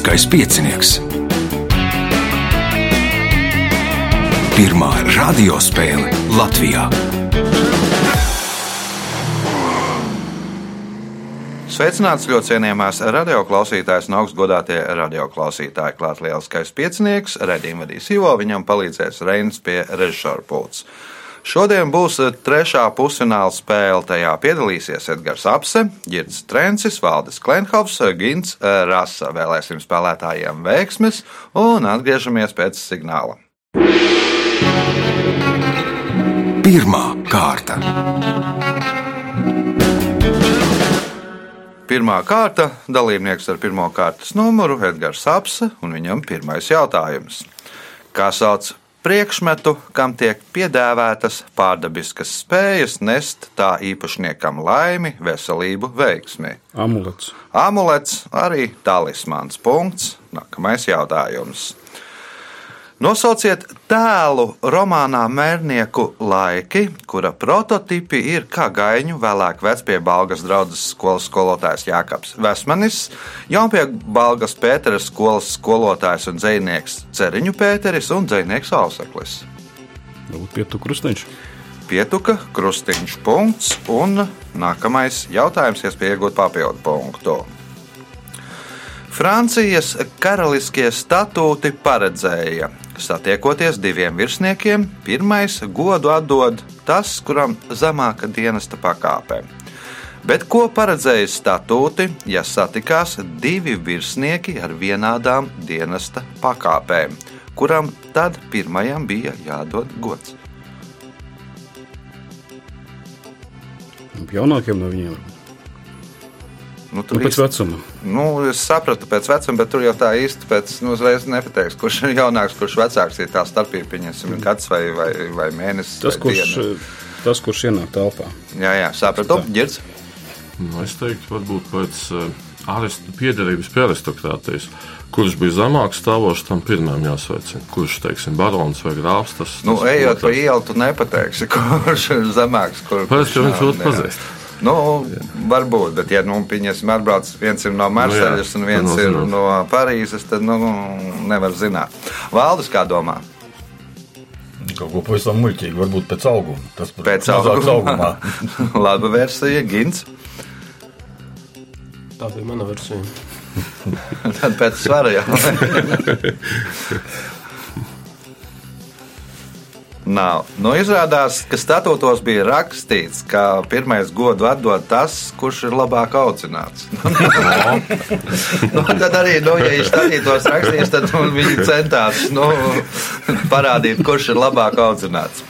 Lieliskais piecinieks. Pirmā radiospēle Latvijā. Sveicināts ļoti cienījamās radioklausītājas un augstgadātie radioklausītāji. Klāt lieliskais piecinieks, redzījuma vadīs Ivo, viņam palīdzēs Reinas pie režisora pults. Šodien būs trešā pusfināla spēle. Tajā piedalīsies Edgars Apse, Girts Trencis, Valdis Klenhovs, Gins Rasa. Vēlēsim spēlētājiem veiksmes un atgriežamies pēc signāla. Pirmā kārta. Pirmā kārta - dalībnieks ar pirmā kārtas numuru Edgars Apse un viņam pirmais jautājums. Kā sauc priekšmetu, kam tiek piedāvātas pārdabiskas spējas nest tā īpašniekam laimi, veselību, veiksmi? Amulets. Amulets arī talismans. Punkts. Nākamais jautājums. Nosauciet tēlu romānā Mērnieku laiki, kura prototipi ir kā gaiņu vēlāk vecpiebalgas draudzes skolas skolotājs Jākaps Vesmanis, jaunpiebalgas Pēteras skolas skolotājs un dzēnieks Ceriņu Pēteris un dzēnieks Auseklis. Varbūt pietu krustiņš. Pietuka, krustiņš punkts un nākamais jautājums, iespēja iegūt papildu punktu. Francijas karaliskie statūti paredzēja, satiekoties diviem virsniekiem, pirmais godu atdod tas, kuram zemāka dienesta pakāpe. Bet ko paredzēja statūti, ja satikās divi virsnieki ar vienādām dienesta pakāpēm, kuram tad pirmajam bija jādod gods? Jaunākiem no viņiem. Nu, Nu, pēc vecuma. Nu, es sapratu pēc vecuma, bet tur jau tā īsti pēc, nu, uzreiz nepateiks, kurš ir jaunāks, kurš vecāks. Ir tā starpība, pieņemsim, gads vai, vai, vai mēnesis. Tas, vai kurš, diena. tas, kurš ienāk telpā. Jā, jā, sapratu. Girds. Nu, es teiktu, varbūt pēc uh, piederības pie aristokrātijas. Kurš bija zemāks stāvošs, tam pirmajam jāsveicina. Kurš, teiksim, barons vai grāfs, tas Nu, tas ejot pa ielu, tu nepateiksi, kurš ir zemāks. Kur, viens nav, otru jā. pazīst. Nu, varbūt, bet, ja nu, pieņemsim, atbrauc viens ir no Marseļas un viens ir no Parīzes, tad nu, nevar zināt. Valdis, kā domā? Kaut ko pavisam muļķīgi, varbūt pēc auguma. Tas Pēc auguma. augumā. Laba versija, Gins. Tā bija mana versija. Tad pēc svara jau. Nav. Nu, izrādās, ka statūtos bija rakstīts, ka pirmais godu atdod tas, kurš ir labāk audzināts. nu, tad arī, nu, ja viņš statūtos rakstīs, tad nu, viņi centās nu, parādīt, kurš ir labāk audzināts.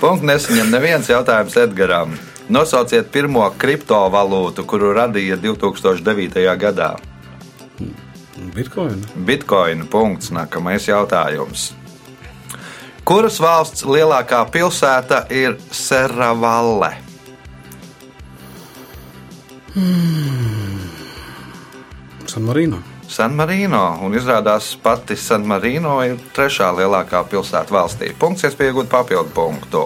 Punkts nesaņem neviens jautājums Edgaram. Nosauciet pirmo kriptovalūtu, kuru radīja 2009. gadā. Bitcoin. Bitcoin. Punkts. Nākamais jautājums. Kuras valsts lielākā pilsēta ir Serravalle? San Marino. San Marino. Un izrādās, pati San Marino ir trešā lielākā pilsēta valstī. Punkts, iespēja iegūt papildu punktu.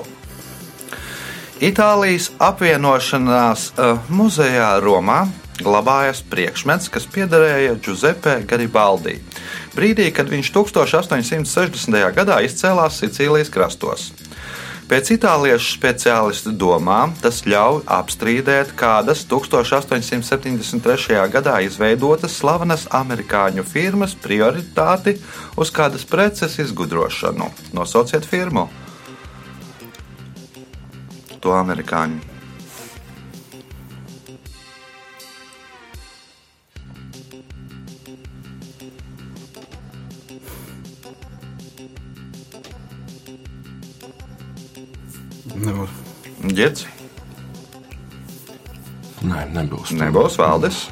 Itālijas apvienošanās uh, muzejā Romā glabājas priekšmets, kas piederēja Giuseppe Garibaldi. Brīdī, kad viņš 1860. gadā izcēlās Sicīlijas krastos. Pēc itāliešu speciālistu domām tas ļauj apstrīdēt kādas 1873. gadā izveidotas slavenas amerikāņu firmas prioritāti uz kādas preces izgudrošanu. Nosauciet firmu! To amerikāņu. Nevar. Ģērts, Nē, nebūs. nebūs Valdis,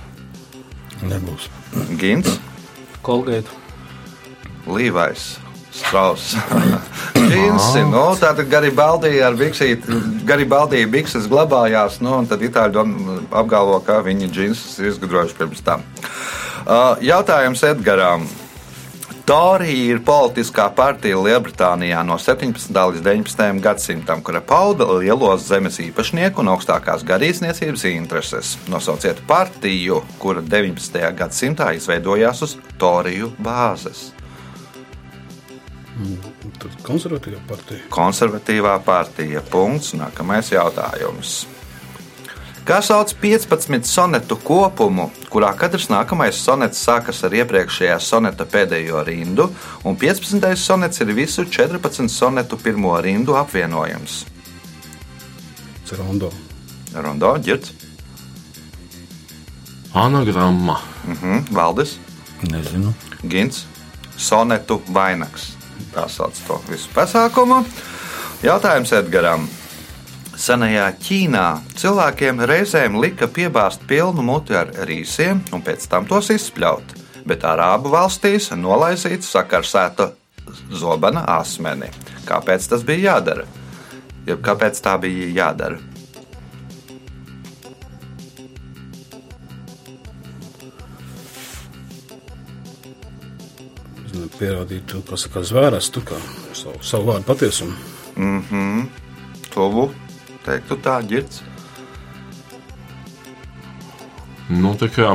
Nebūs. Gins, Kolgēta. Līvais. Strauss. Džinsi, nu, tātad Garibaldi ar biksīti, Garibaldi bikses glabājās, nu, un tad itāļi dom- apgalvo, ka viņi džinsus ir izgudrojuši pirms tam. Uh, Jautājums Edgaram. Torija ir politiskā partija Lielbritānijā no 17. līdz 19. gadsimtam, kura pauda lielos zemes īpašnieku un augstākās garīdzniecības intereses. Nosauciet partiju, kura 19. gadsimtā izveidojās uz Toriju bāzes. Tad konservatīva partija. Konservatīvā partija. Punkts. Nākamais jautājums. Kā sauc 15 sonetu kopumu, kurā katrs nākamais sonets sākas ar iepriekšējā soneta pēdējo rindu, un 15. sonets ir visu 14 sonetu pirmo rindu apvienojums? Cerondo. Rondo, ģirts, Anagramma. mhm, Valdis, Nezinu. Gins, sonetu vainags. Tā sauc to visu pasākumu. Jautājums Edgaram. Senajā Ķīnā cilvēkiem reizēm lika piebāzt pilnu muti ar rīsiem un pēc tam tos izspļaut, bet Arābu valstīs nolaizīt sakarsēta zobena asmeni. Kāpēc tas bija jādara? Jeb kāpēc tā bija jādara? Pierādīt to, kas saka, zvērestu, kā savu, savu vārdu patiesumu. Mhm. Tuvu, teiktu tā, ģirts. Nu, tā kā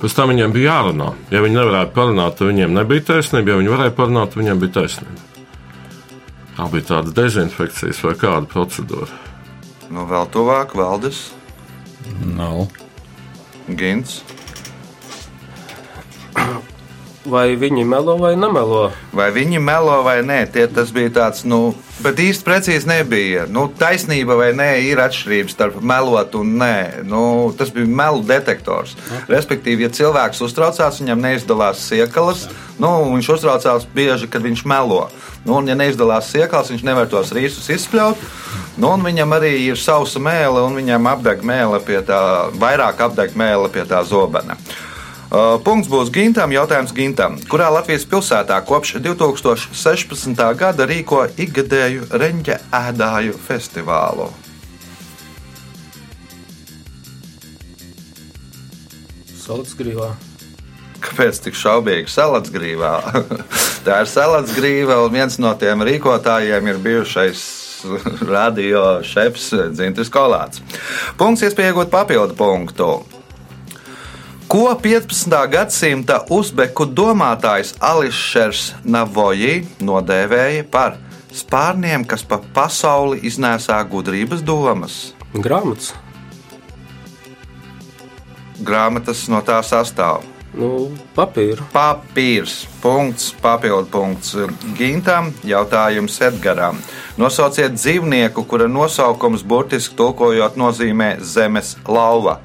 pēc tam viņiem bija jārunā. Ja viņi nevarēja parunāt, tad viņiem nebija taisnība. Ja viņi varēja parunāt, tad viņiem bija taisnība. Tā bija tāda dezinfekcijas vai kāda procedūra. Nu, vēl tuvāk, Valdis, Nav. Gins. Vai viņi melo vai nemelo? Vai viņi melo vai nē, tie tas bija tāds, nu, bet īsti precīzi nebija. Nu, taisnība vai nē, ir atšķirības starp melot un nē. Nu, tas bija melu detektors. Respektīvi, ja cilvēks uztraucās, viņam neizdalās siekalas, nu, viņš uztraucās bieži, kad viņš melo. Nu, un, ja neizdalās siekalas, viņš nevar tos rīsus izspļaut. Nu, viņam arī ir sausa mēlē, un viņam apdeg mēlē pie tā, vairāk apdeg mēlē pie tā zobena. Uh, punkts būs Gintam. Jautājums Gintam. Kurā Latvijas pilsētā kopš 2016. gada rīko ikgadēju reņģa ēdāju festivālu? Salacgrīvā. Kāpēc tik šaubīgi salātsgrīvā? Tā ir salātsgrīva, un viens no tiem rīkotājiem ir bijušais radio šefs Dzintris Kolāts. Punkts iespēja iegūt papildu punktu. Ko 15. gadsimta uzbeku domātājs Ališers Navoji nodēvēja par spārniem, kas pa pasauli iznēsā gudrības domas? Grāmatas. Grāmatas no tā sastāv. Nu, papīra. Papīrs. Punkts, papildu punkts Gintam. Jautājums Edgaram. Nosauciet dzīvnieku, kura nosaukums burtiski tulkojot nozīmē zemes lauva.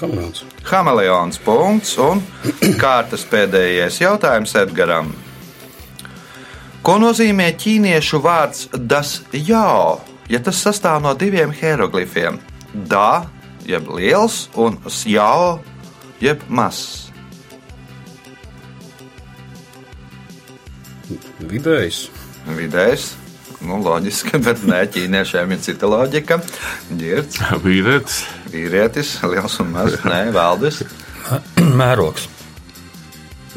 Hamilons. Hameleons. Punkts un kārtas pēdējais jautājums Edgaram. Ko nozīmē ķīniešu vārds das jau, ja tas sastāv no diviem hieroglifiem? Da, jeb liels, un jau, jeb mazs. Vidējs. Vidējs. Nu, loģiski, bet nē, ķīniešiem ir cita loģika. Girts, Vīrietis, vīrietis, liels un mazs. Nē, valdis. Mērogs.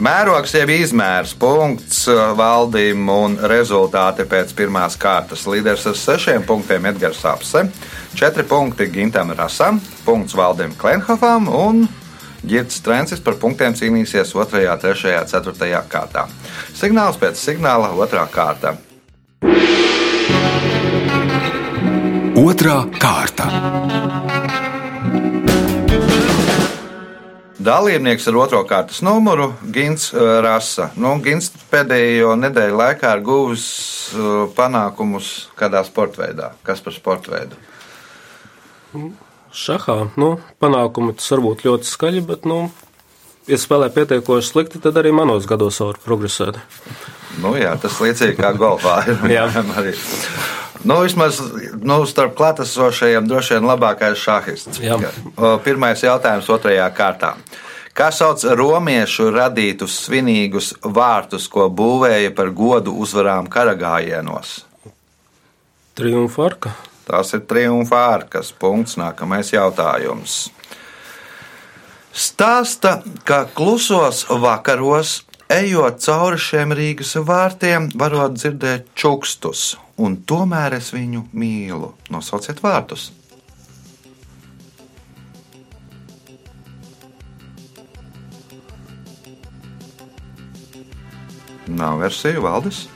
Mērogs jau izmērs, punkts valdīm un rezultāti pēc pirmās kārtas. Līderis ar sešiem punktiem Edgars Apse, četri punkti Gintam Rasam, punkts valdīm Klenhofam un Girts Trencis par punktiem cīnīsies 2, 3, 4 kārtā. Signāls pēc signāla 2. kārta. Otra kārta. Dalībnieks ar otro kārtas numuru - Gins uh, Rasa. Nu, Gins pēdējo nedēļu laikā ir guvis uh, panākumus kādā sporta veidā. Kas par sporta veidu? Šahā. Nu, panākumi tas var būt ļoti skaļi, bet, nu, ja spēlē pietiekoši slikti, tad arī manos gados var progresēt. Nu, jā, tas līdzīgi kā golfā. Jā. arī. Nu, vismaz nu, starp klātesošajiem droši vien labākais šahists. Jā. Pirmais jautājums otrajā kārtā. Kā sauc romiešu radītus svinīgus vārtus, ko būvēja par godu uzvarām karagājienos? Triumfa arka. Tas ir triumfa ārkas punkts. Nākamais jautājums. Stāsta, ka klusos vakaros, ejot cauri šiem Rīgas vārtiem, varot dzirdēt čukstus, un tomēr es viņu mīlu. Nosauciet vārdus! Nav versiju valdes.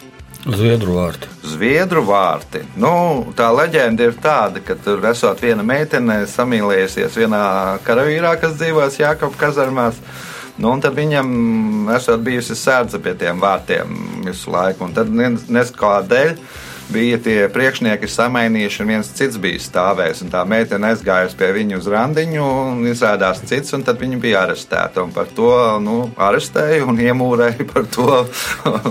Zviedru vārti. Zviedru vārti. Nu, tā leģenda ir tāda, ka tur esot viena meitene samīlējusies vienā karavīrā, kas dzīvojas Jākapa kazarmās. Nu, un tad viņam esot bijusi sērdze pie tiem vārtiem visu laiku. Un tad neskādēļ bija tie priekšnieki samainījuši, un viens cits bija stāvējis. Tā meitene aizgājusi pie viņa uz randiņu, un izrādās cits, un tad viņa bija arestēta. Un par to nu, arestēja un iemūrēja par to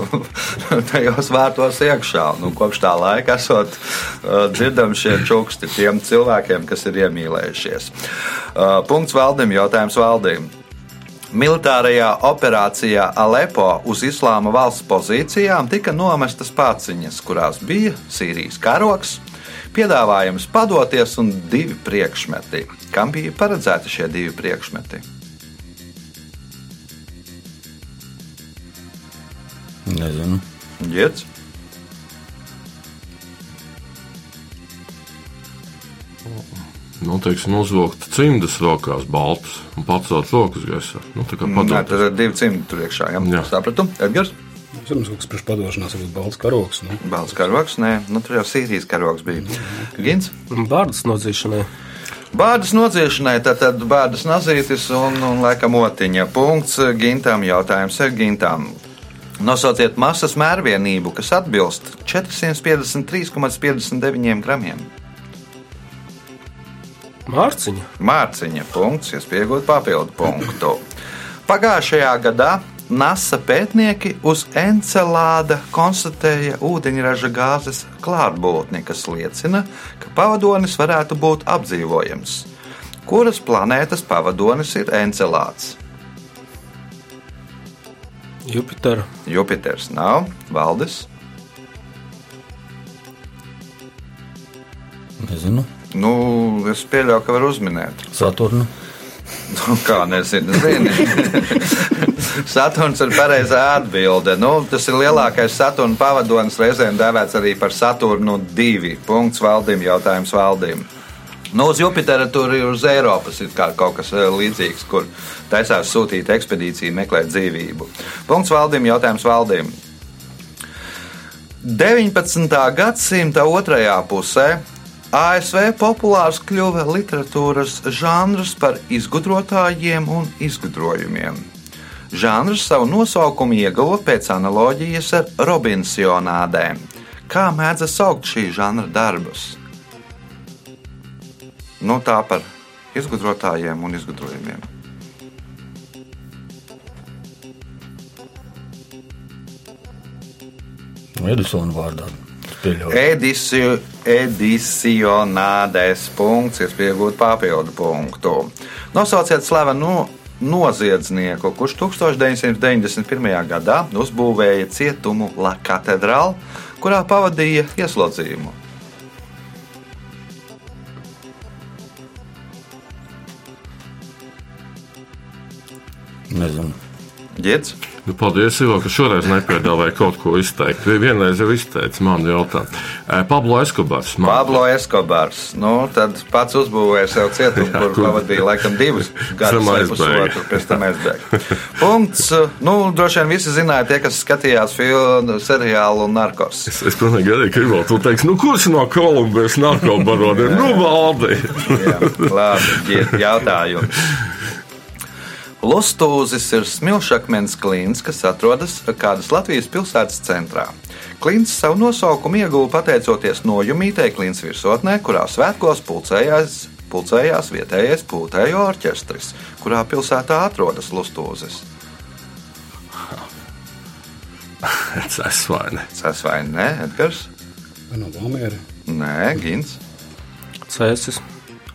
tajos vārtos iekšā. Nu, kopš tā laika esot uh, dzirdami šie čuksti tiem cilvēkiem, kas ir iemīlējušies. Uh, punkts valdim, jautājums valdīm. Militārajā operācijā Alepo uz Islāma valsts pozīcijām tika nomestas pāciņas, kurās bija Sīrijas karoks, piedāvājums padoties un divi priekšmeti. Kam bija paredzēti šie divi priekšmeti? Nezinu. Ģērts. Nu, teiksim, uzvilkt cimdas rokās, baltus un pacelt rokas gaisā. Nu, tā kā Nē, padoties. tur ir divi cimdi tur iekšā. Jā, Jā. sapratu. Edgars. Zināms, kaut kas priekšpadošanās, varbūt balts karoks. Nu. Balts karoks, nē, nu, tur jau Sīrijas karoks bija. Gins. Bārdas nodzīšanai. Bārdas nociešanai, tad, tad bārdas nazītis un, un laikam otiņa. Punkts gintam, jautājums ir gintam. Nosauciet masas mērvienību, kas atbilst 453,59 gramiem. Mārciņa. Mārciņa punkts, iespējot papildu punktu. Pagājušajā gadā NASA pētnieki uz Encelāda konstatēja ūdeņraža gāzes klātbūtni, kas liecina, ka pavadonis varētu būt apdzīvojams. Kuras planētas pavadonis ir Encelāds? Jupitera. Jupiters nav, Valdis. Nezinu. Nu, es pieļauju, ka var uzminēt. Saturnu. Nu, kā nezinu, zini. Saturns ir pareizā atbilde. Nu, tas ir lielākais Saturna pavadonis, reizēm dēvēts arī par Saturnu 2. Punkts valdīm, jautājums valdīm. Nu, uz Jupitera tur ir uz Eiropas ir kā kaut kas eh, līdzīgs, kur taisās sūtīt ekspedīciju, meklēt dzīvību. Punkts valdīm, jautājums valdīm. 19. gadsimta otrajā pusē ASV populārs kļuva literatūras žanrs par izgudrotājiem un izgudrojumiem. Žanrs savu nosaukumu ieguva pēc analoģijas ar Robinsionādēm. Kā mēdz saukt šī žanra darbus? Nu, tā par izgudrotājiem un izgudrojumiem. Edisona vārdā. Es pieļauju. Edisiju, edicionādēs punkts, ir pieejams papildu punktu. Nosauciet slavenu noziedznieku, kurš 1991. gadā uzbūvēja cietumu La Katedrālu, kurā pavadīja ieslodzījumu. Nezinu. Ģērbs. Nu, paldies, Ivo, ka šoreiz nepiedāvāja kaut ko izteikt. Vienreiz jau izteica manu jautājumu. Pablo Eskobars. man- Pablo Eskobars. Nu, tad pats uzbūvēja sev cietumu, kur pavadīja laikam divus gadus, vai pusotru, pēc tam aizbēga. Punkts. Nu, droši vien visi zināja, tie, kas skatījās filmu, seriālu Narkos. Es, es pilnīgi arī gribu, tu teiksi, nu, kurš no Kolumbijas narkobaroniem? Nu, valdi! Jā, labi, jautājums. Lustūzis ir smilšakmens klīns, kas atrodas kādas Latvijas pilsētas centrā. Klīns savu nosaukumu ieguva pateicoties nojumītei klīns virsotnē, kurā svētkos pulcējās, pulcējās vietējais pūtējo orķestris, kurā pilsētā atrodas Lustūzis. Es vai ne? Tas vai ne, Edgars? Vai no Valmiera? Nē, Gins, Cēsis.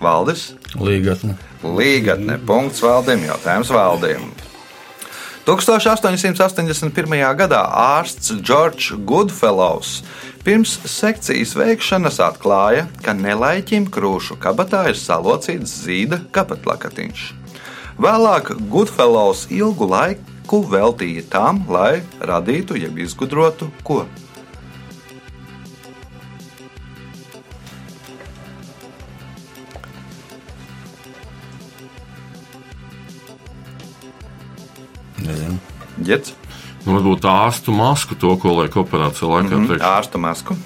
Valdis. Līgatne. Līgatne. Punkts valdiem, jautājums valdiem. 1881. gadā ārsts Džordžs Goodfellows pirms sekcijas veikšanas atklāja, ka nelaiķim krūšu kabatā ir salocīts zīda kabatlakatiņš. Vēlāk Goodfellows ilgu laiku veltīja tam, lai radītu, jeb izgudrotu ko. Nezinu. Ģets, Nu, varbūt ārstu masku to, ko liek operācijā laikā. Mm -hmm. ārsta masku.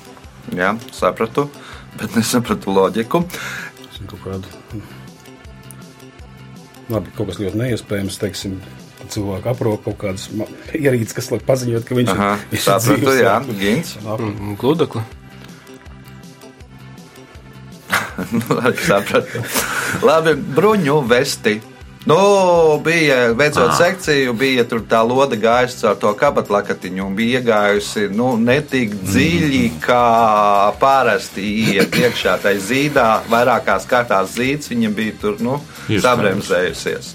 Jā, sapratu, bet nesapratu loģiku. Tas ir kaut kāda. Labi, kaut kas ļoti neiespējams, teiksim, cilvēku aprok kaut kādas ierīces, kas liek paziņot, ka viņš Aha, viņš sapratu, dzīves, jā, Gins. Mm, Gludekli. Nu, arī sapratu. Labi, bruņu vesti. Nu, bija veicot ah. sekciju, bija tur tā lode gājusi caur to kabatlakatiņu un bija iegājusi nu, ne tik dziļi, kā parasti iet iekšā tajā zīdā. Vairākās kārtās zīds viņam bija tur nu, sabremzējusies.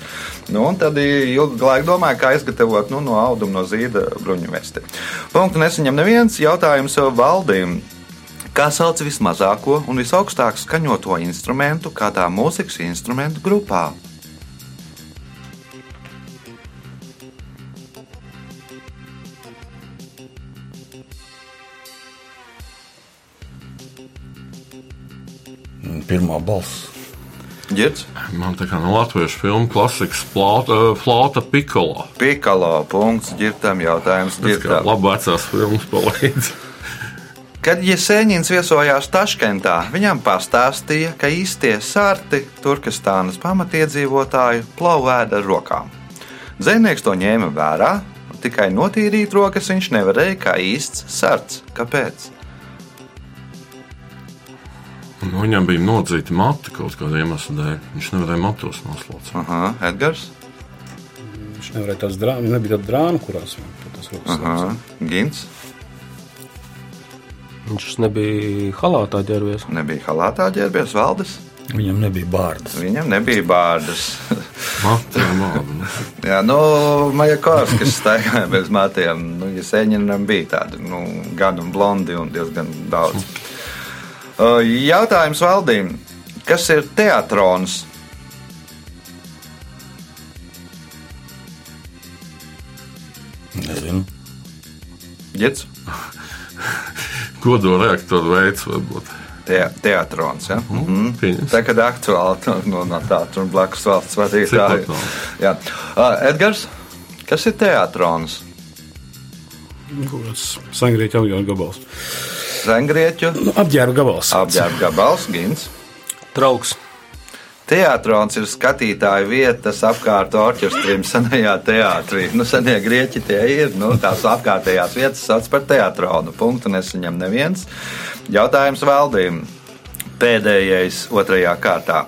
Nu, un tad ilgu laiku domāju, kā izgatavot nu, no auduma no zīda bruņu vesti. Punktu nesaņem neviens jautājums valdībai. Kā sauc vismazāko un visaugstāk skaņoto instrumentu kādā mūzikas instrumentu grupā? Pirmā balss. Girds, Man tā kā no latviešu filmu klasikas plauta, flauta pikolo. Pikalo punkts, ģirtam jautājums. Ģirtam. labi vecās filmas palīdz. Kad Jēzeņins viesojās Taškentā, viņam pastāstīja, ka īstie sārti Turkestānas pamatiedzīvotāju plauvēda ar rokām. Zemnieks to ņēma vērā, un tikai notīrīt rokas viņš nevarēja kā īsts sarts. Kāpēc? Nu, viņam bija nodzīta matra kaut kāda iemesla dēļ. Viņš nevarēja matos noslaucīt. Aha, Edgars, Viņš nevarēja tās drāmas, nebija tāda drāma, kurās tas rokas. Aha, Gins, Viņš nebija halātā ģērbies. nebija halātā ģērbies valdes. Viņam nebija bārdas. Viņam nebija bārdas. Nu. Jā, nu, Majakovskis staigāja bez matiem. Nu, ja Sēņinam bija tādi nu, gan blondi un diezgan daudz. Uh, Jautājums valdīm. Kas ir teatrons? Nezinu. Ģets? Kodola reaktoru veids varbūt. Te, teatrons, ja? Mm -hmm. pieņems. Tā kā aktuāli no, no tā, tur blakus valsts vadītāji. Cik Jā. Uh, Edgars, kas ir teatrons? Kaut kāds sangrieķa avionu gabals. Zengrieķu Nu, apģērba gabals. apģērba gabals, Gins. Trauks. Teātrons ir skatītāja vietas apkārt orķestrim senajā teātrī. Nu, senie grieķi tie ir. Nu, tās apkārtējās vietas sauc par teātronu. Punktu nesaņem neviens. Jautājums valdīm. Pēdējais otrajā kārtā.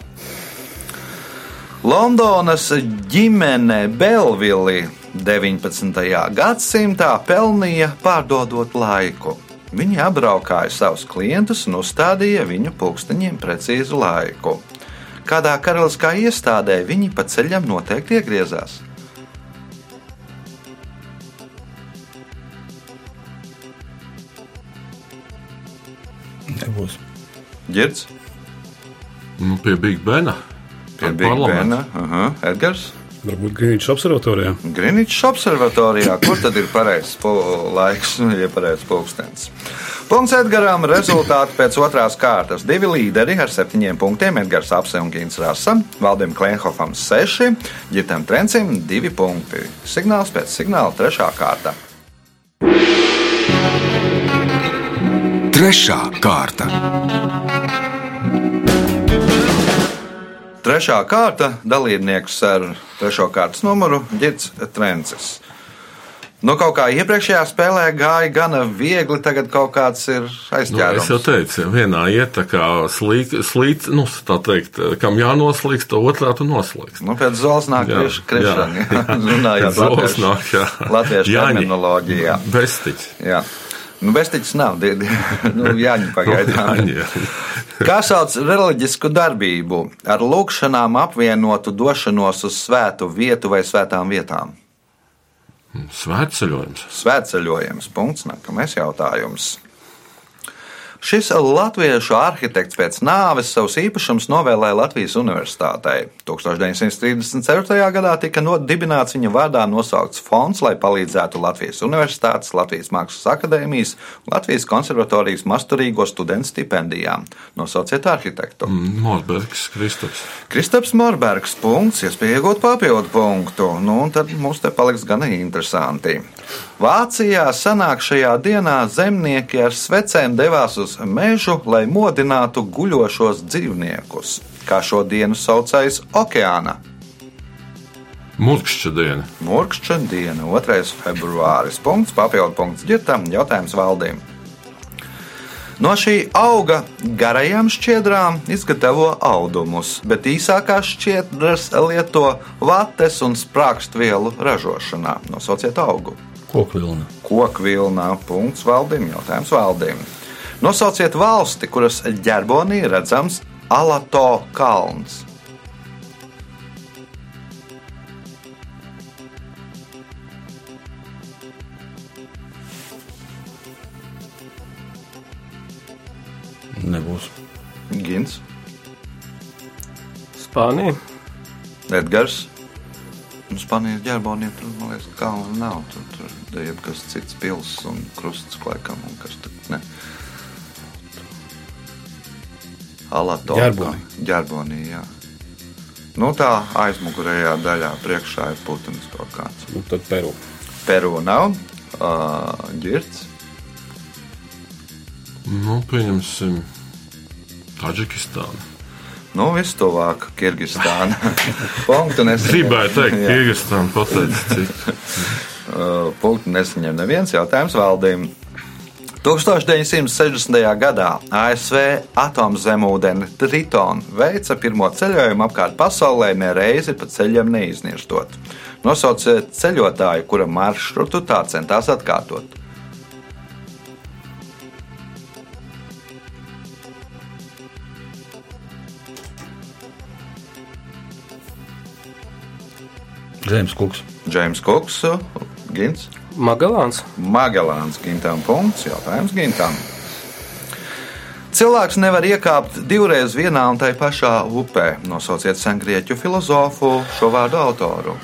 Londonas ģimene Belvili 19. gadsimtā pelnīja pārdodot laiku. Viņi apbraukāja savus klientus un uzstādīja viņu pulksteņiem precīzu laiku. Kādā karaliskā iestādē viņi pa ceļam noteikti iegriezās. Nebūs. Girds, Nu, pie Big Bena. pie Big. Bena, aha, Edgars, Varbūt Grīničs observatorijā. Greenwichs observatorijā. Kur tad ir pareizs laiks, nu, ja pareizs pulkstenis? Punkts Edgaram. Rezultāti pēc otrās kārtas. Divi līderi ar septiņiem punktiem. Edgars Apse un Gins Rasa. Valdim Klenhofam seši, Ģitam Trencim divi punkti. Signāls pēc signāla trešā kārta. Trešā kārta. Trešā kārta dalībnieks ar trešo kārtas numuru Girts Trencis. Nu, kaut kā iepriekšējā spēlē gāja gana viegli, tagad kaut kāds ir Nu, es jau teicu, vienā iet tā kā slīd, slīd nu, tā teikt, kam jānoslīgst, to otrā tu noslīgst. Nu, pēc zolas nāk Jā, krišana. Runājot Zols latviešu, nāk, jā. latviešu terminoloģijā. Bestiķis. Jā. Nu, Bestiķis nav. die- die- Nu, Jāņi pagaidām. Kā sauc reliģisku darbību ar lūkšanām apvienotu došanos uz svētu vietu vai svētām vietām? Svētceļojums. Svētceļojums. Punkts. Nākamais jautājums. Šis latviešu arhitekts pēc nāves savus īpašumus novēlēja Latvijas Universitātei. 1934. gadā tika nodibināts viņa vārdā nosaukts fonds, lai palīdzētu Latvijas Universitātes, Latvijas Mākslas akadēmijas un Latvijas konservatorijas masturīgo studentu stipendijām. Nosauciet arhitektu. Morbergs, Kristaps. Kristaps Morbergs punkts, iespēja iegūt papildu punktu. Nu, un tad mums te paliks gan interesanti. Vācijā sanākšajā dienā zemnieki ar svecēm devās uz mežu, lai modinātu guļošos dzīvniekus. Kā šo dienu saucais okeāna? Murkšķa diena. Murkšķa diena, 2. februāris. Punkts, papildu punkts ģirtam, jautājums valdīm. No šī auga garajām šķiedrām izgatavo audumus, bet īsākās šķiedras lieto vates un sprākstvielu ražošanā. Nosauciet augu. Kokvilna. Kokvilnā punkts valdīm, jautājums valdīm. Nosauciet valsti, kuras ģerbonī redzams Alato kalns. Nebūs. Gins, Spānija. Edgars. Nu, Spānijas ģerbonī tur, man liekas, kalna nav. Tur, tur ir jebkas cits pils un krusts laikam un kas tur ne. Alato. Ģerbonī. Ģerbonī, jā. Nu, tā aizmugurējā daļā priekšā ir putns kaut kāds. Nu, tad Peru. Peru nav. Uh, ģirts. Nu, pieņemsim Taģikistānu. Nu, vistuvāk Kirgistāna. Punktu nesaņem. Gribēju teikt. Kirgistāna pateica. Uh, Punktu nesaņem neviens jautājums valdīm. 1960. gadā ASV atomzemūdeni Triton veica pirmo ceļojumu apkārt pasaulē nereizi pa ceļam neiznirstot. Nosauciet ceļotāju, kura maršrutu tā centās atkārtot. Džeims Kuks. Džeims Kuks, Gins, Magelāns. Magelāns, Gintam punkts, jautājums Gintam. Cilvēks nevar iekāpt divreiz vienā un tai pašā upē. Nosauciet sengrieķu filozofu šo vārdu autoru.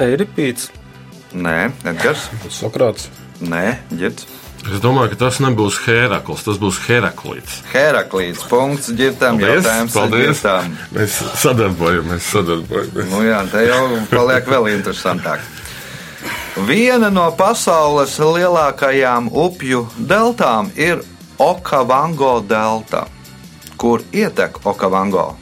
Eiripīts. Nē, Edgars. Sokrāts. Nē, ģirds. Es domāju, ka tas nebūs Herakls, tas būs Heraklīts. Heraklīds. Punkts ģirtam. Jautājums paldies. ģirtam. Mēs sadarbojamies, sadarbojamies. Nu jā, te jau paliek vēl interesantāk. Viena no pasaules lielākajām upju deltām ir Okavango delta, kur ietek Okavango.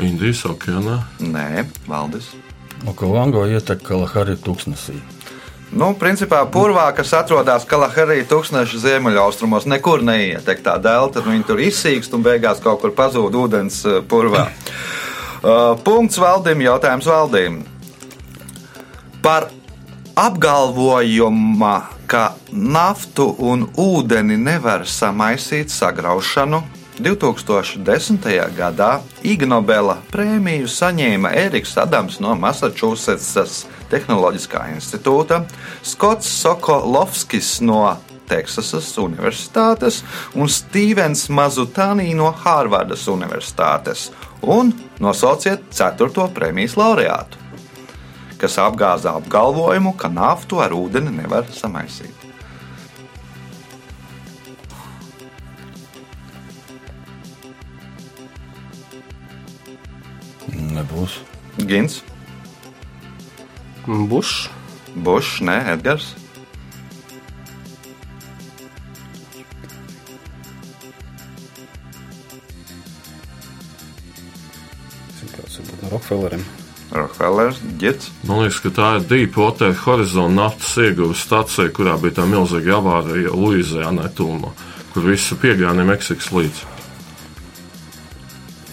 Indijas okeānā. Nē, Valdis. Okavango ietek Kalahari tūkstnesī. Nu, principā purvā, kas atrodas Kalaharī tūkstoša ziemeļaustrumos, nekur neietek tā delta. Nu, viņi tur izsīkst un beigās kaut kur pazūd ūdens eh, purvā. Uh, punkts valdīm, jautājums valdīm. Par apgalvojuma, ka naftu un ūdeni nevar samaisīt sagraušanu. 2010. gadā Ig Nobela prēmiju saņēma Eriks Adams no Massachusettsas Tehnoloģiskā institūta, Skots Sokolovskis no Teksasas Universitātes un Stevens Mazutānī no Hārvardas Universitātes. Un nosauciet ceturto prēmijas laureātu, kas apgāza apgalvojumu, ka naftu ar ūdeni nevar samaisīt. Nebūs. Gins, Bušs. Bušs, nē, Edgars. Rockefelleriem. Rockefeller, Girts. Man liekas, ka tā ir Deepwater Horizon naftas ieguves stācija, kurā bija tā milzīga avārija Luizijānai tūmā, kur visu piegāja Meksikas līdzi.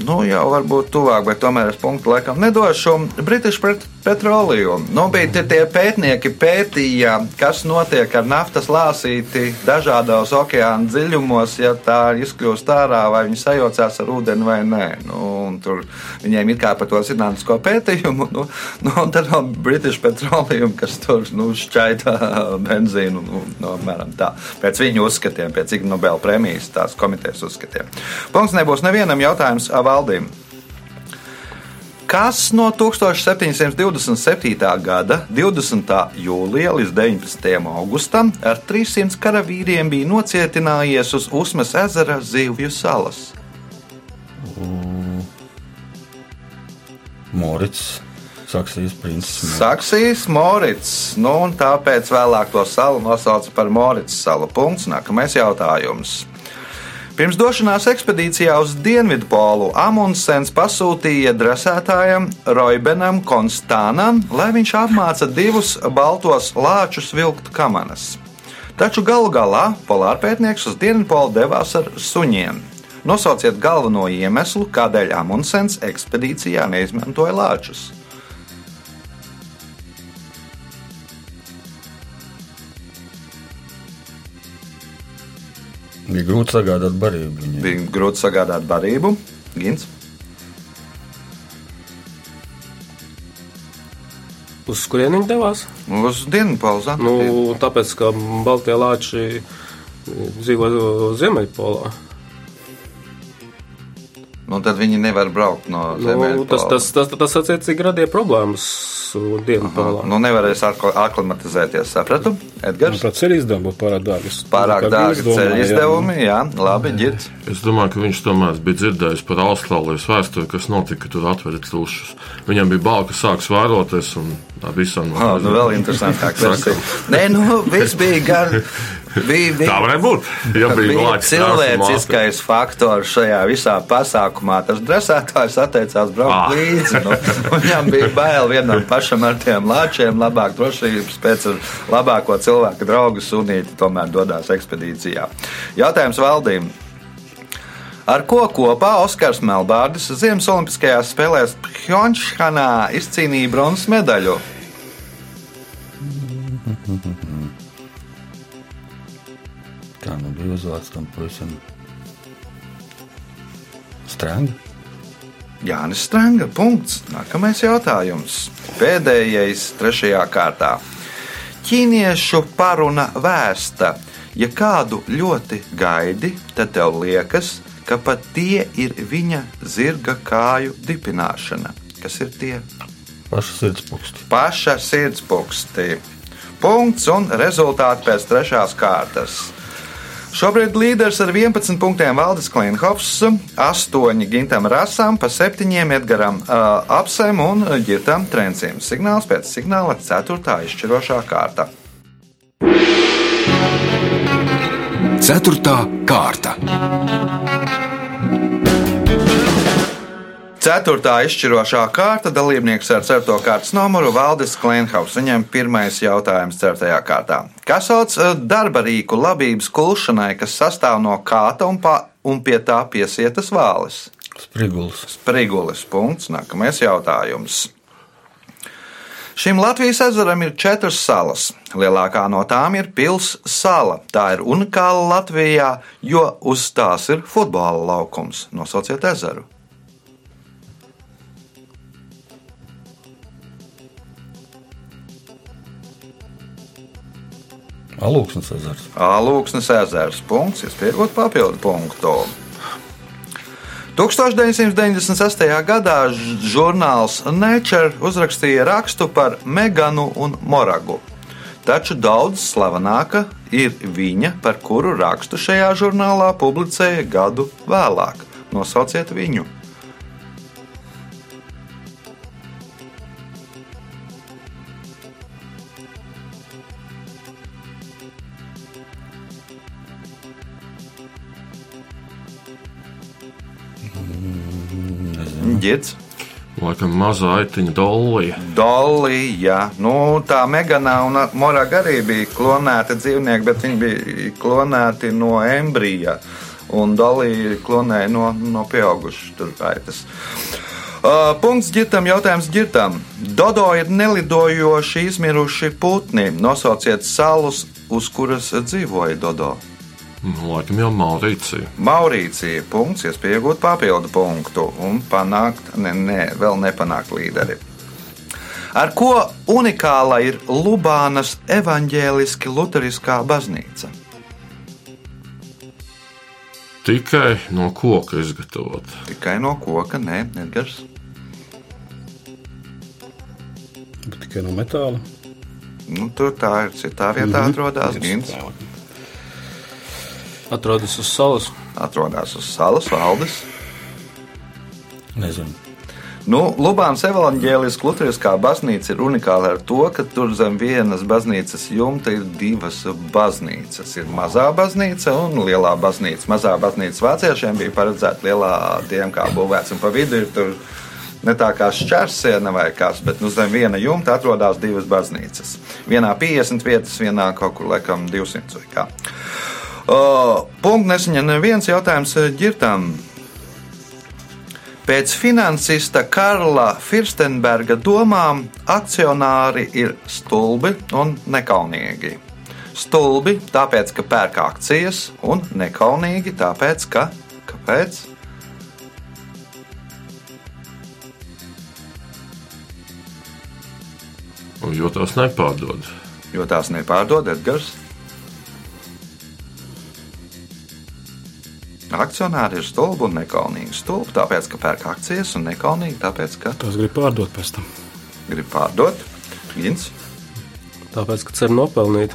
Nu, jau varbūt tuvāk, bet tomēr es punktu laikam nedošu. British petrolejumu. Nu, bija tie- pētnieki pētīja, kas notiek ar naftas lāsīti dažādos okeāna dziļumos, ja tā izkļūst ārā, vai viņi sajaucās ar ūdeni vai nē. Nu, tur viņiem ir kā par to zinātnisko pētījumu. Nu, nu, un tad no British Petroleum, kas tur nu, šķaita benzīnu, nu, no, apmēram tā. Pēc viņu uzskatiem, pēc Ig Nobel prēmijas tās komitejas uzskatiem. Punkts nebūs nevienam jautājums valdībai. Kas no 1727. gada 20. jūlija līdz 19. augustam ar 300 karavīriem bija nocietinājies uz Usmas ezera Zivju salas? Morits, Saksijas princis. Saksijas Morits, nu un tāpēc vēlāk to salu nosauca par Morits salu. Punkts. Nākamais jautājums. Pirms došanās ekspedīcijā uz Dienvidu polu Amundsens pasūtīja dresētājam Roibenam Konstānam, lai viņš apmāca divus baltos lāčus vilkt kamanas. Taču galu galā polārpētnieks uz Dienvidu polu devās ar suņiem. Nosauciet galveno iemeslu, kādēļ Amundsens ekspedīcijā neizmantoja lāčus. Bija grūti sagādāt barību viņiem. Bija grūti sagādāt barību. Gins. Uz kurien viņi devās? Uz dienvidu pauzi. Nu, tāpēc, ka Baltie lāči dzīvo Ziemeļpolā. Nu, tad viņi nevar braukt no Nu, zemes. tas, tas, tas, tas attiecīgi radīja problēmas Dienvidpolā. Nu, nevarēs akl- aklimatizēties. Sapratu? Edgars. Manuprāt, ceļu izdevumi būtu pārāk dārgi. Pārāk dārgi ceļu jā. izdevumi. Jā, labi, ģirds. Es domāju, ka viņš tomēr bija dzirdējis par Austrālijas vēsturi, kas notika, kad tur atveda tlūšus. Viņam bija bail, ka sāks vēroties un tā visam. Oh, nu, vēl interesantāk. versija. Nē, nu, viss bija gan. Bija, bija, Tā varētu būt. Ja bija bija cilvēciskais faktors šajā visā pasākumā. Tas dresētājs atteicās braukt Ah. līdzi. Nu, viņam bija bail vienam pašam ar tiem lāčiem, labāk drošības pēc labāko cilvēku draugu sunīti tomēr dodas ekspedīcijā. Jautājums valdībai. Ar ko kopā Oskars Melbārdis Ziemas Olimpiskajās spēlēs Pjončhanā izcīnīja bronzas medaļu? Nu bija uzvārds tam pavisam. Strāga. Jānis Strunke. Punkts. Nākamais jautājums. Pēdējais, trešajā kārtā. Ķīniešu paruna vēsta. Ja kādu ļoti gaidi, tad tev liekas, ka pat tie ir viņa zirga kāju dipināšana. Kas ir tie? Paša sirdspūksti. Paša sirdspūkstī. Punkts un rezultāti pēc trešās kārtas. Šobrīd līderis ar 11 punktiem Valdis Klimhovs, 8 Gintam Rasam, pa 7 Edgaram Apsem un Girtam Trencim. Signāls pēc signāla 4. izšķirošā kārta. Ceturtā kārta. Ceturtā izšķirošā kārta dalībnieks ar 4. kārtas numuru Valdis Klimhovs. Viņam pirmais jautājums 4. kārtā. Kas sauc uh, darba rīku labības kulšanai, kas sastāv no kāta un, pa, un pie tā piesietas vāles? Sprigulis. Sprigulis. Punkts. Nākamais jautājums. Šim Latvijas ezeram ir četras salas. Lielākā no tām ir pilsēta sala. Tā ir unikāla Latvijā, jo uz tās ir futbola laukums. Nosauciet ezeru. Alūksnes ezers. Alūksnes ezers. Punkts. Jūs pieaugat papildu punktu. 1996. gadā žurnāls Nature uzrakstīja rakstu par Meganu un Moragu. Taču daudz slavenāka ir viņa, par kuru rakstu šajā žurnālā publicēja gadu vēlāk. Nosauciet viņu! Ģirds. Laikam mazā aitiņa dolija. Dolija. Nu, tā Meganā un Moraga arī bija klonēti dzīvnieki, bet viņi bija klonēti no embrija. Un Dolija klonēja no, no pieaugušas aitas. Uh, punkts ģirtam, jautājums ģirtam. Dodo ir nelidojoši izmiruši putni. Nosauciet salus, uz kuras dzīvoja Dodo. Nu, laikam jau Maurīcija. Maurīcija. Punkts, iespēja iegūt papildu punktu un panākt, ne, ne, vēl nepanākt līderi. Ar ko unikāla ir Lubānas evaņģēliski luteriskā baznīca? Tikai no koka izgatavot. Tikai no koka, nē, Edgars. Bet tikai no metāla. Nu, tur tā ir citā vietā, mm -hmm. atrodas Gins. Atrodas uz salas. Atrodas uz salas valdes. Nezinu. Nu, Lubānas evanģēliskā luteriskā baznīca ir unikāla ar to, ka tur zem vienas baznīcas jumta ir divas baznīcas. Ir mazā baznīca un lielā baznīca. Mazā baznīca vāciešiem bija paredzēta lielā diemkā būvēts, un pa vidu ir tur ne tā kā šķērsiena vai kas, bet nu, zem viena jumta atrodas divas baznīcas. Vienā 50 vietas, vienā kaut kur laikam 200 vai kā. Punkts nesaņem neviens jautājums ģirtām. Pēc finansista Karla Firstenberga domām akcionāri ir stulbi un nekaunīgi. Stulbi tāpēc, ka pērk akcijas, un nekaunīgi tāpēc, ka. Kāpēc? Jo tās nepārdod. Jo tās nepārdod Edgars. Akcionāri ir stulbi un nekaunīgi. Stulbi tāpēc, ka pērk akcijas, un nekaunīgi tāpēc, ka Tos grib pārdot pēc tam. grib pārdot. Gins. Tāpēc, ka cer nopelnīt.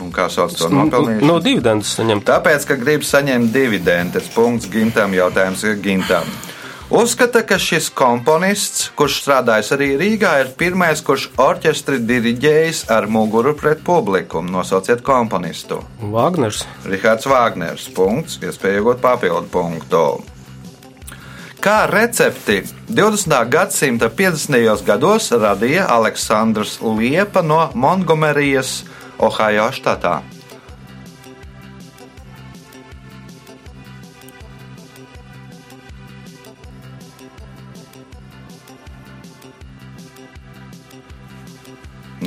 Un kā sauc to No, nopelnīšanu? no dividendus saņemt. Tāpēc, ka grib saņemt dividendes. Punkts gintam, jautājums gintam. Uzskata, ka šis komponists, kurš strādājis arī Rīgā, ir pirmais, kurš orķestri diriģējis ar muguru pret publiku. Nosauciet komponistu. Vāgners. Rihards Vāgners. Punkts, iespēja iegūt papildu punktu. Kā recepti 20. gadsimta 50. gados radīja Aleksandrs Liepa no Montgomerijas, Ohio štatā.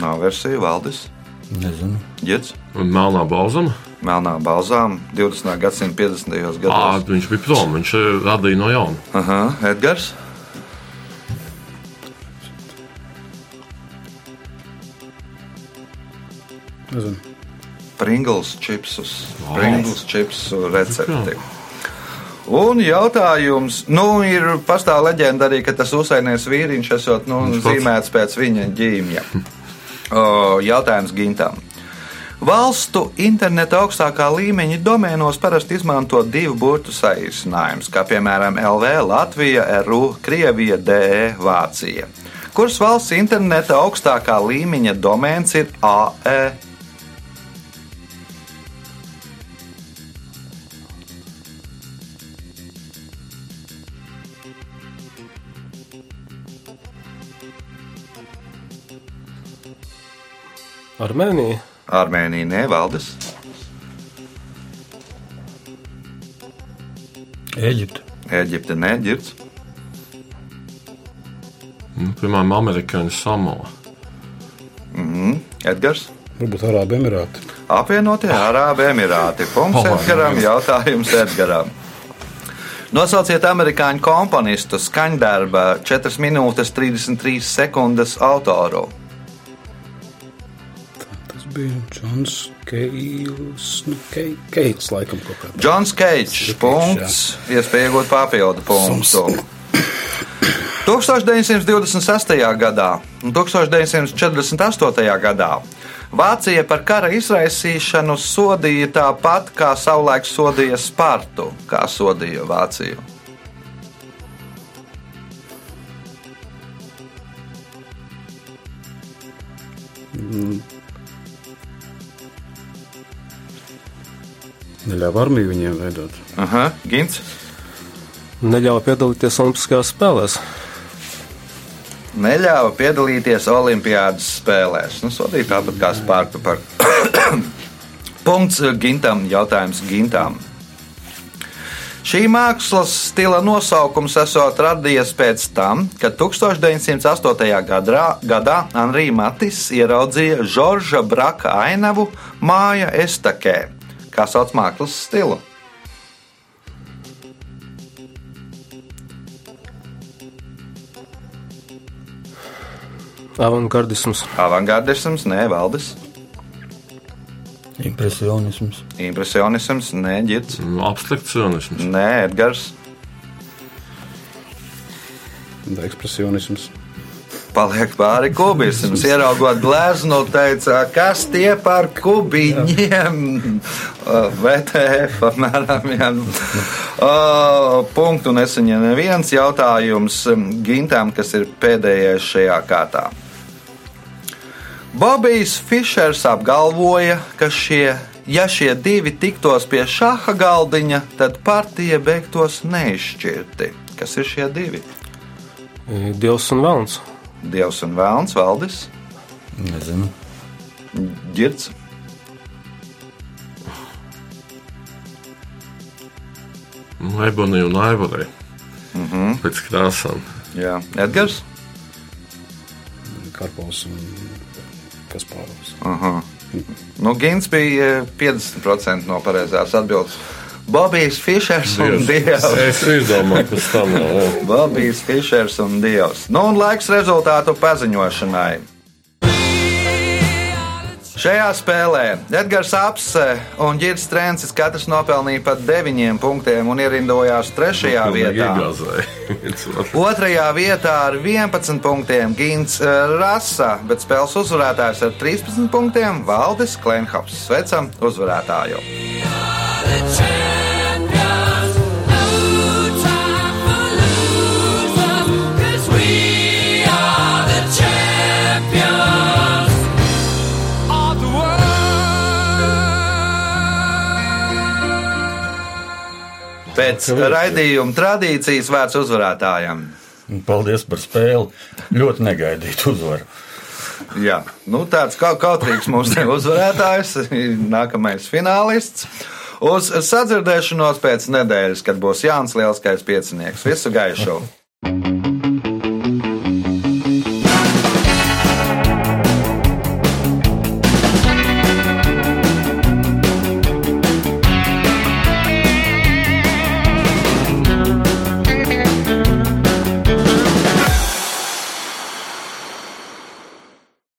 Nav versija valdis. Nezinu. Ģets, Un melnā balzama. melnā balzām 20. gadsimta 50. Ā, gados. viņš bija prom, viņš eh, radīja no jauna. Aha, Edgars. Nezinu. Pringles čipsus, Pringles čipsu recepti. Un jautājums, nu, ir pastāv leģenda arī, ka tas uzsainies vīriņš esot nu, zīmēts pēc viņa ģīmja. Jautājums Gintam. Valstu interneta augstākā līmeņa domēnos parasti izmanto divu burtu saīsinājumus, kā piemēram LV, Latvija, RU, Krievija, DE, Vācija. Kuras valsts interneta augstākā līmeņa domēns ir? AE? Armēnija. Armēnija nevaldes. Eģipte. Eģipte neģirds. Nu, piemēram, amerikāņu samoa. Edgars. Varbūt Arābu Emirāti. Apvienotie Arābu Emirāti. Punkts Edgaram, jautājums Edgaram. Nosauciet amerikāņu komponistu skaņdarba 4 minūtes 33 sekundes autoru. Bija Džons Keils. Nu, Kei- Keils, laikam, kaut kādā. Džons Keits. Punkts. Iespēja iegūt papildu punktu. 1926. gadā un 1948. gadā Vācija par kara izraisīšanu sodīja tāpat, kā savulaik sodīja Spartu. Kā sodīja Vāciju? Neļāva armiju viņiem veidot. Aha, Gins. Neļauj piedalīties Olimpiskajās spēlēs. Neļāva piedalīties Olimpiādas spēlēs. Nu, sodīja tāpat kā Spartu par Punkts Gintam. Jautājums Gintam. Šī mākslas stila nosaukums esot radies pēc tam, kad 1908. Gadrā, gadā Anrī Matis ieraudzīja Žorža Braka ainavu māja Estakē, kā sauc mākslas stilu. Avangardisms, Avangardisms, nē, Valdis, Impresionisms. impresionisms, nē, Girts, Nu, Abstrakcionisms. nē, Edgars. Ekspresionisms. Paliek pāri kubisms. Ieraugot gleznu, teica, kas tie par kubiņiem? VTF apmēram. Jā. Uh, punktu nesaņem neviens jautājums Gintam, kas ir pēdējais šajā kārtā. Bobijs Fišers apgalvoja, ka šie, ja šie divi tiktos pie šaha galdiņa, tad partija beigtos neizšķirti. Kas ir šie divi? e, Dievs un Velns. Dievs un Vēlns, Valdis, Nezinu. Girts. Ebonija un Aivorija. Mm -hmm. Pēc krāsām. Jā, Edgars. Karpovs un Kaspārovs. Aha. Nu, Gins bija eh, 50% no pareizās atbildes. Bobijs Fišers un Dievs. Es izdomāju, kas tam jā. Bobijs Fišers un Dievs. Nu, un laiks rezultātu paziņošanai. Šajā spēlē Edgars Apse un Girts Trencis katrs nopelnīja pat 9 punktiem un ierindojās 3. Pilnīgi vietā. Otrajā vietā ar 11 punktiem Gins eh, Rasa, bet spēles uzvarētājs ar 13 punktiem Valdis Klimhaps. Sveicam uzvarētāju! Pēc raidījuma tradīcijas vērts uzvarētājam. Un Paldies par spēli. Ļoti negaidītu uzvaru. Jā, nu, tāds kā kautrīgs mums te uzvarētājs, nākamais finālists. Uz sadzirdēšanos pēc nedēļas, kad būs Jānis Lielskais piecinieks. Visu gaišu!